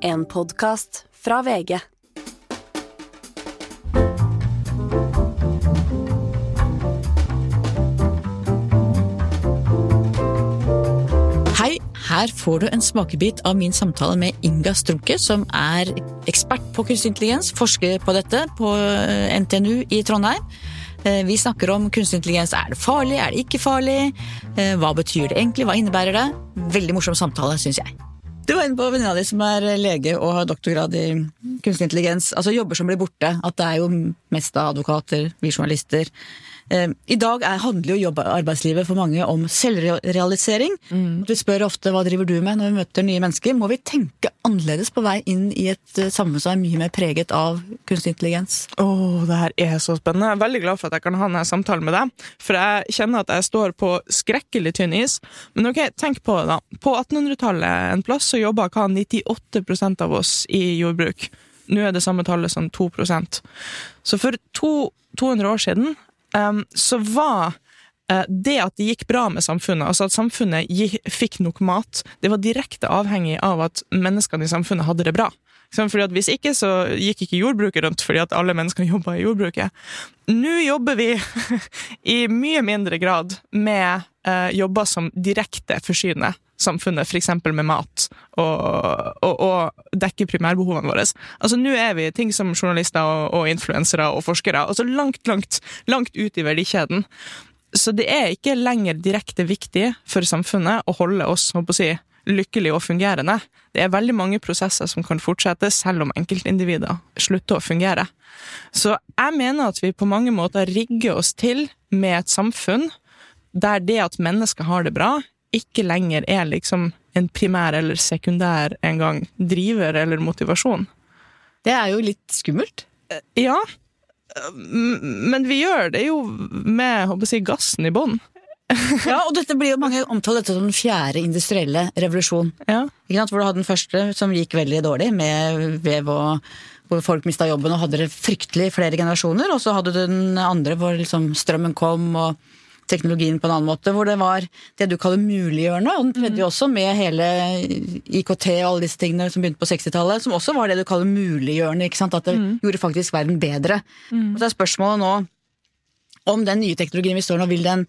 En podkast fra VG. Hei, her får du en smakebit av min samtale med Inga Strunke, som er ekspert på kunstig intelligens, forsker på dette på eh, NTNU i Trondheim. Eh, Vi snakker om kunstig intelligens. Er det farlig, er det ikke farlig? Eh, Hva betyr det egentlig, hva innebærer det? Veldig morsom samtale, syns jeg. Du var inne på venninna di som er lege og har doktorgrad i kunstig intelligens. Altså jobber som blir borte. At det er jo mest av advokater, vi journalister. Eh, I dag er, handler jo arbeidslivet for mange om selvrealisering. Vi spør ofte hva driver du med når vi møter nye mennesker. Må vi tenke annerledes på vei inn i et eh, samfunn som er mye mer preget av kunstig intelligens? Åh, det her er så spennende. Jeg er veldig glad for at jeg kan ha denne samtalen med deg. For jeg kjenner at jeg står på skrekkelig tynn is. Men ok, tenk på det, da. På 1800-tallet en plass så jobba hva 98% av oss i jordbruk. Nå er det samme tallet som 2% Så for to, 200 år siden um, så var eh, det at det gikk bra med samfunnet, altså at samfunnet fikk nok mat, det var direkte avhengig av at menneskene i samfunnet hadde det bra. Fordi at Hvis ikke så gikk ikke jordbruket rundt fordi at alle menneskene jobba i jordbruket. Nå jobber vi i mye mindre grad med jobber som direkte forsyner samfunnet, f.eks. med mat, og, og, og dekker primærbehovene våre. Altså Nå er vi ting som journalister og, og influensere og forskere, altså langt, langt, langt ut i verdikjeden. Så det er ikke lenger direkte viktig for samfunnet å holde oss håper å si, lykkelig og fungerende. Det er veldig mange prosesser som kan fortsette, selv om enkeltindivider slutter å fungere. Så jeg mener at vi på mange måter rigger oss til med et samfunn der det at mennesker har det bra, ikke lenger er liksom en primær eller sekundær en gang driver eller motivasjon. Det er jo litt skummelt. Ja, men vi gjør det jo med håper jeg, gassen i bånn. Ja, og dette blir jo mange omtaler dette som den fjerde industrielle revolusjon. Ja. Ikke sant? Hvor du hadde den første som gikk veldig dårlig, med vev og hvor folk mista jobben og hadde det fryktelig flere generasjoner. Og så hadde du den andre hvor liksom strømmen kom og teknologien på en annen måte, hvor det var det du kaller muliggjørende. Og den tredje også med hele IKT og alle disse tingene som begynte på 60-tallet, som også var det du kaller muliggjørende. ikke sant? At det gjorde faktisk verden bedre. Og så er spørsmålet nå om den nye teknologien vi står nå, vil den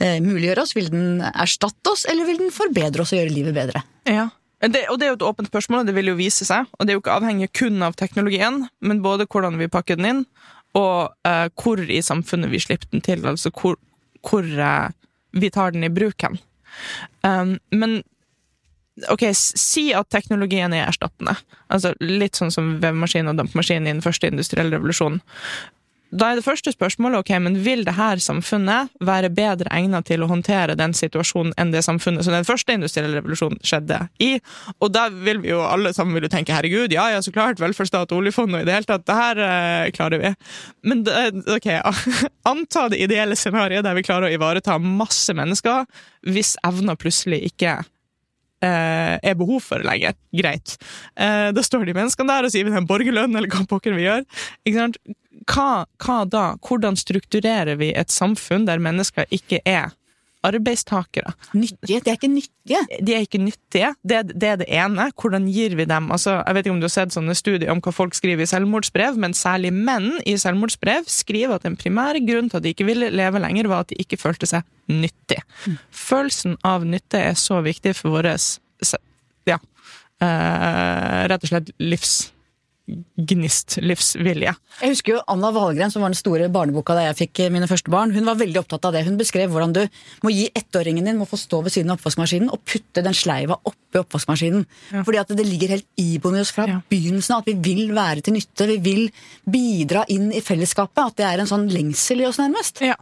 eh, muliggjøre oss, vil den erstatte oss, eller vil den forbedre oss og gjøre livet bedre? Ja. Det, og det er jo et åpent spørsmål, og det vil jo vise seg. Og det er jo ikke avhengig kun av teknologien, men både hvordan vi pakker den inn, og eh, hvor i samfunnet vi slipper den til. Altså hvor, hvor eh, vi tar den i bruk hen. Um, men ok, si at teknologien er erstattende. Altså Litt sånn som vevemaskin og dampmaskin i den første industrielle revolusjonen. Da er det første spørsmålet ok, men vil det her samfunnet være bedre egnet til å håndtere den situasjonen enn det samfunnet som den første industrielle revolusjonen skjedde i? Og da vil vi jo alle sammen vil tenke herregud, ja ja, så klart, velferdsstat, oljefond og i det hele tatt, det her eh, klarer vi. Men det, ok, anta det ideelle scenarioet der vi klarer å ivareta masse mennesker hvis evner plutselig ikke eh, er behov for lenger. Greit. Eh, da står de menneskene der og sier vi den borgerlønnen, eller hva pokker vi gjør. Hva, hva da? Hvordan strukturerer vi et samfunn der mennesker ikke er arbeidstakere? Nyttige? De er ikke nyttige. De er ikke nyttige. Det, det er det ene. Hvordan gir vi dem altså, Jeg vet ikke om du har sett sånne studier om hva folk skriver i selvmordsbrev, men særlig menn i selvmordsbrev skriver at den primære grunnen til at de ikke ville leve lenger, var at de ikke følte seg nyttig. Følelsen av nytte er så viktig for vår ja, eh, rett og slett livsgnist, livsvilje. Jeg husker jo Anna Wahlgren, som var den store barneboka da jeg fikk mine første barn. Hun var veldig opptatt av det. Hun beskrev hvordan du må gi ettåringen din må få stå ved siden av oppvaskmaskinen og putte den sleiva oppi oppvaskmaskinen. Fordi at det ligger helt iboende i oss fra Ja. begynnelsen av at vi vil være til nytte. Vi vil bidra inn i fellesskapet. At det er en sånn lengsel i oss, nærmest. Ja.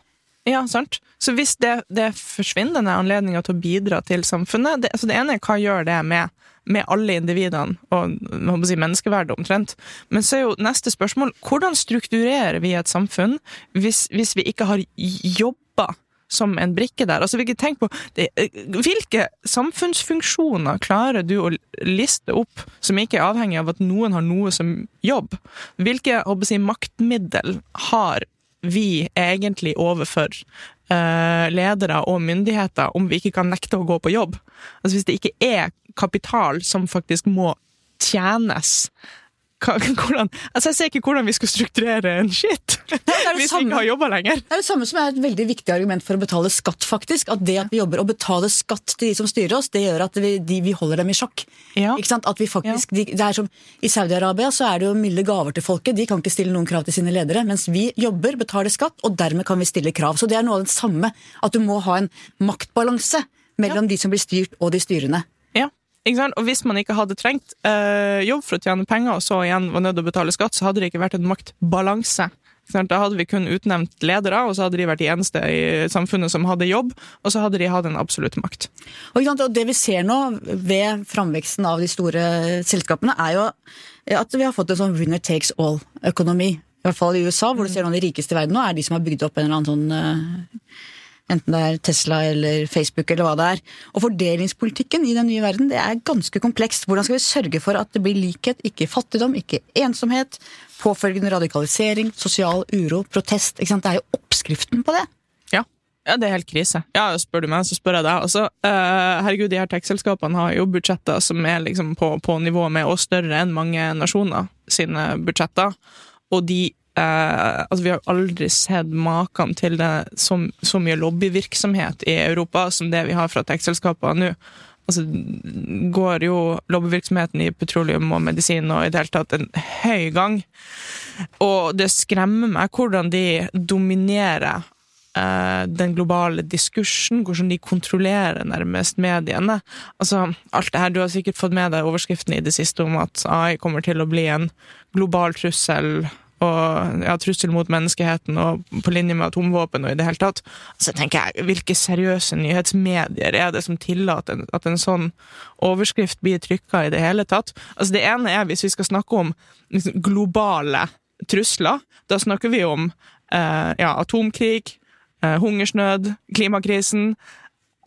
Ja, sant. Så hvis det, det forsvinner, denne anledninga til å bidra til samfunnet Det, altså det ene er hva gjør det med, med alle individene og jeg må si, menneskeverdet omtrent. Men så er jo neste spørsmål hvordan strukturerer vi et samfunn hvis, hvis vi ikke har jobba som en brikke der. Altså, tenk på, det, hvilke samfunnsfunksjoner klarer du å liste opp som ikke er avhengig av at noen har noe som jobb? Hvilke si, maktmiddel har vi egentlig overfor eh, ledere og myndigheter om vi ikke kan nekte å gå på jobb? Altså Hvis det ikke er kapital som faktisk må tjenes. Hvordan, altså Jeg ser ikke hvordan vi skal strukturere en det hvis vi ikke har jobba lenger. Det er det samme som er et veldig viktig argument for å betale skatt, faktisk. At det at vi jobber og betaler skatt til de som styrer oss, det gjør at vi, de, vi holder dem i sjakk. Ja. At vi faktisk, de, det er som, I Saudi-Arabia så er det jo milde gaver til folket. De kan ikke stille noen krav til sine ledere. Mens vi jobber, betaler skatt, og dermed kan vi stille krav. Så det er noe av det samme. At du må ha en maktbalanse mellom de som blir styrt og de styrende. Og hvis man ikke hadde trengt eh, jobb for å tjene penger, og så igjen var nødt til å betale skatt, så hadde det ikke vært en maktbalanse. Da hadde vi kun utnevnt ledere, og så hadde de vært de eneste i samfunnet som hadde jobb, og så hadde de hatt en absolutt makt. Og, og det vi ser nå ved framveksten av de store selskapene, er jo at vi har fått en sånn winner takes all-økonomi. I hvert fall i USA, hvor du ser noen av de rikeste i verden nå, er de som har bygd opp en eller annen sånn eh, Enten det er Tesla eller Facebook eller hva det er. Og fordelingspolitikken i den nye verden det er ganske komplekst. Hvordan skal vi sørge for at det blir likhet, ikke fattigdom, ikke ensomhet, påfølgende radikalisering, sosial uro, protest? Ikke sant? Det er jo oppskriften på det. Ja. ja, det er helt krise. Ja, Spør du meg, så spør jeg deg. Altså, eh, herregud, de her tech-selskapene har jo budsjetter som er liksom på, på nivå med og større enn mange nasjoner sine budsjetter. Og de eh, altså Vi har aldri sett maken til det, så, så mye lobbyvirksomhet i Europa som det vi har fra tech-selskapene nå. Altså, går jo lobbyvirksomheten i petroleum og medisin og i det hele tatt en høy gang. Og det skremmer meg hvordan de dominerer eh, den globale diskursen, hvordan de kontrollerer nærmest mediene. Altså, alt det her, Du har sikkert fått med deg overskriften i det siste om at AI kommer til å bli en global trussel og ja, trussel mot menneskeheten og på linje med atomvåpen og i det hele tatt. Så tenker jeg, Hvilke seriøse nyhetsmedier er det som tillater at en sånn overskrift blir trykka i det hele tatt? Altså Det ene er hvis vi skal snakke om liksom, globale trusler. Da snakker vi om eh, ja, atomkrig, eh, hungersnød, klimakrisen.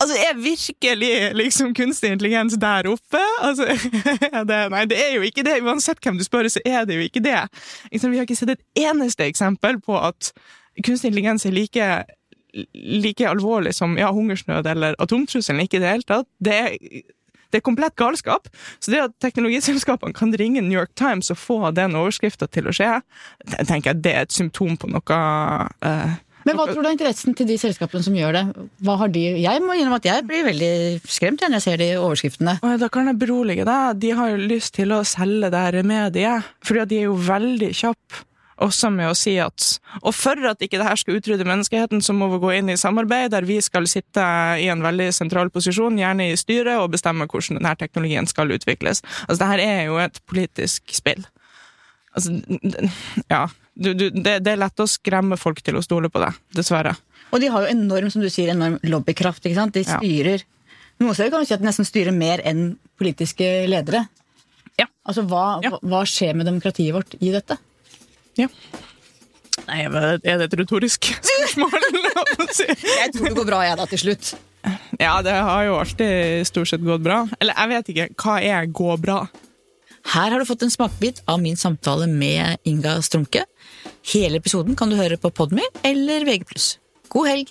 Altså, Er virkelig liksom kunstig intelligens der oppe? Altså, det, nei, det er jo ikke det. Uansett hvem du spør, så er det jo ikke det. Vi har ikke sett et eneste eksempel på at kunstig intelligens er like, like alvorlig som ja, hungersnød eller atomtrusselen. Ikke i det hele tatt. Det er, det er komplett galskap. Så det at teknologiselskapene kan ringe New York Times og få den overskrifta til å skje, tenker jeg det er et symptom på noe eh, Men hva tror du er interessen til de selskapene som gjør det? Hva har de Jeg må innrømme at jeg blir veldig skremt når jeg ser de overskriftene. Da kan jeg berolige deg. De har jo lyst til å selge det her mediet. Fordi de er jo veldig kjappe også med å si at Og for at ikke det her skal utrydde menneskeheten, så må vi gå inn i samarbeid der vi skal sitte i en veldig sentral posisjon, gjerne i styret, og bestemme hvordan denne teknologien skal utvikles. Altså, det her er jo et politisk spill. Altså, ja. Du, du, det, det er lett å skremme folk til å stole på det, dessverre. Og de har jo enorm som du sier, enorm lobbykraft. ikke sant? De Ja. styrer Noen steder kan du si at de nesten styrer mer enn politiske ledere. Ja. Altså, hva, Ja. hva- skjer med demokratiet vårt i dette? Ja. Nei, er det et retorisk spørsmål? Jeg tror det går bra, jeg, da, til slutt. Ja, det har jo alltid stort sett gått bra. Eller jeg vet ikke. Hva er gå bra? Her har du fått en smakebit av min samtale med Inga Strumke. Hele episoden kan du høre på Podmy eller VG+. God helg!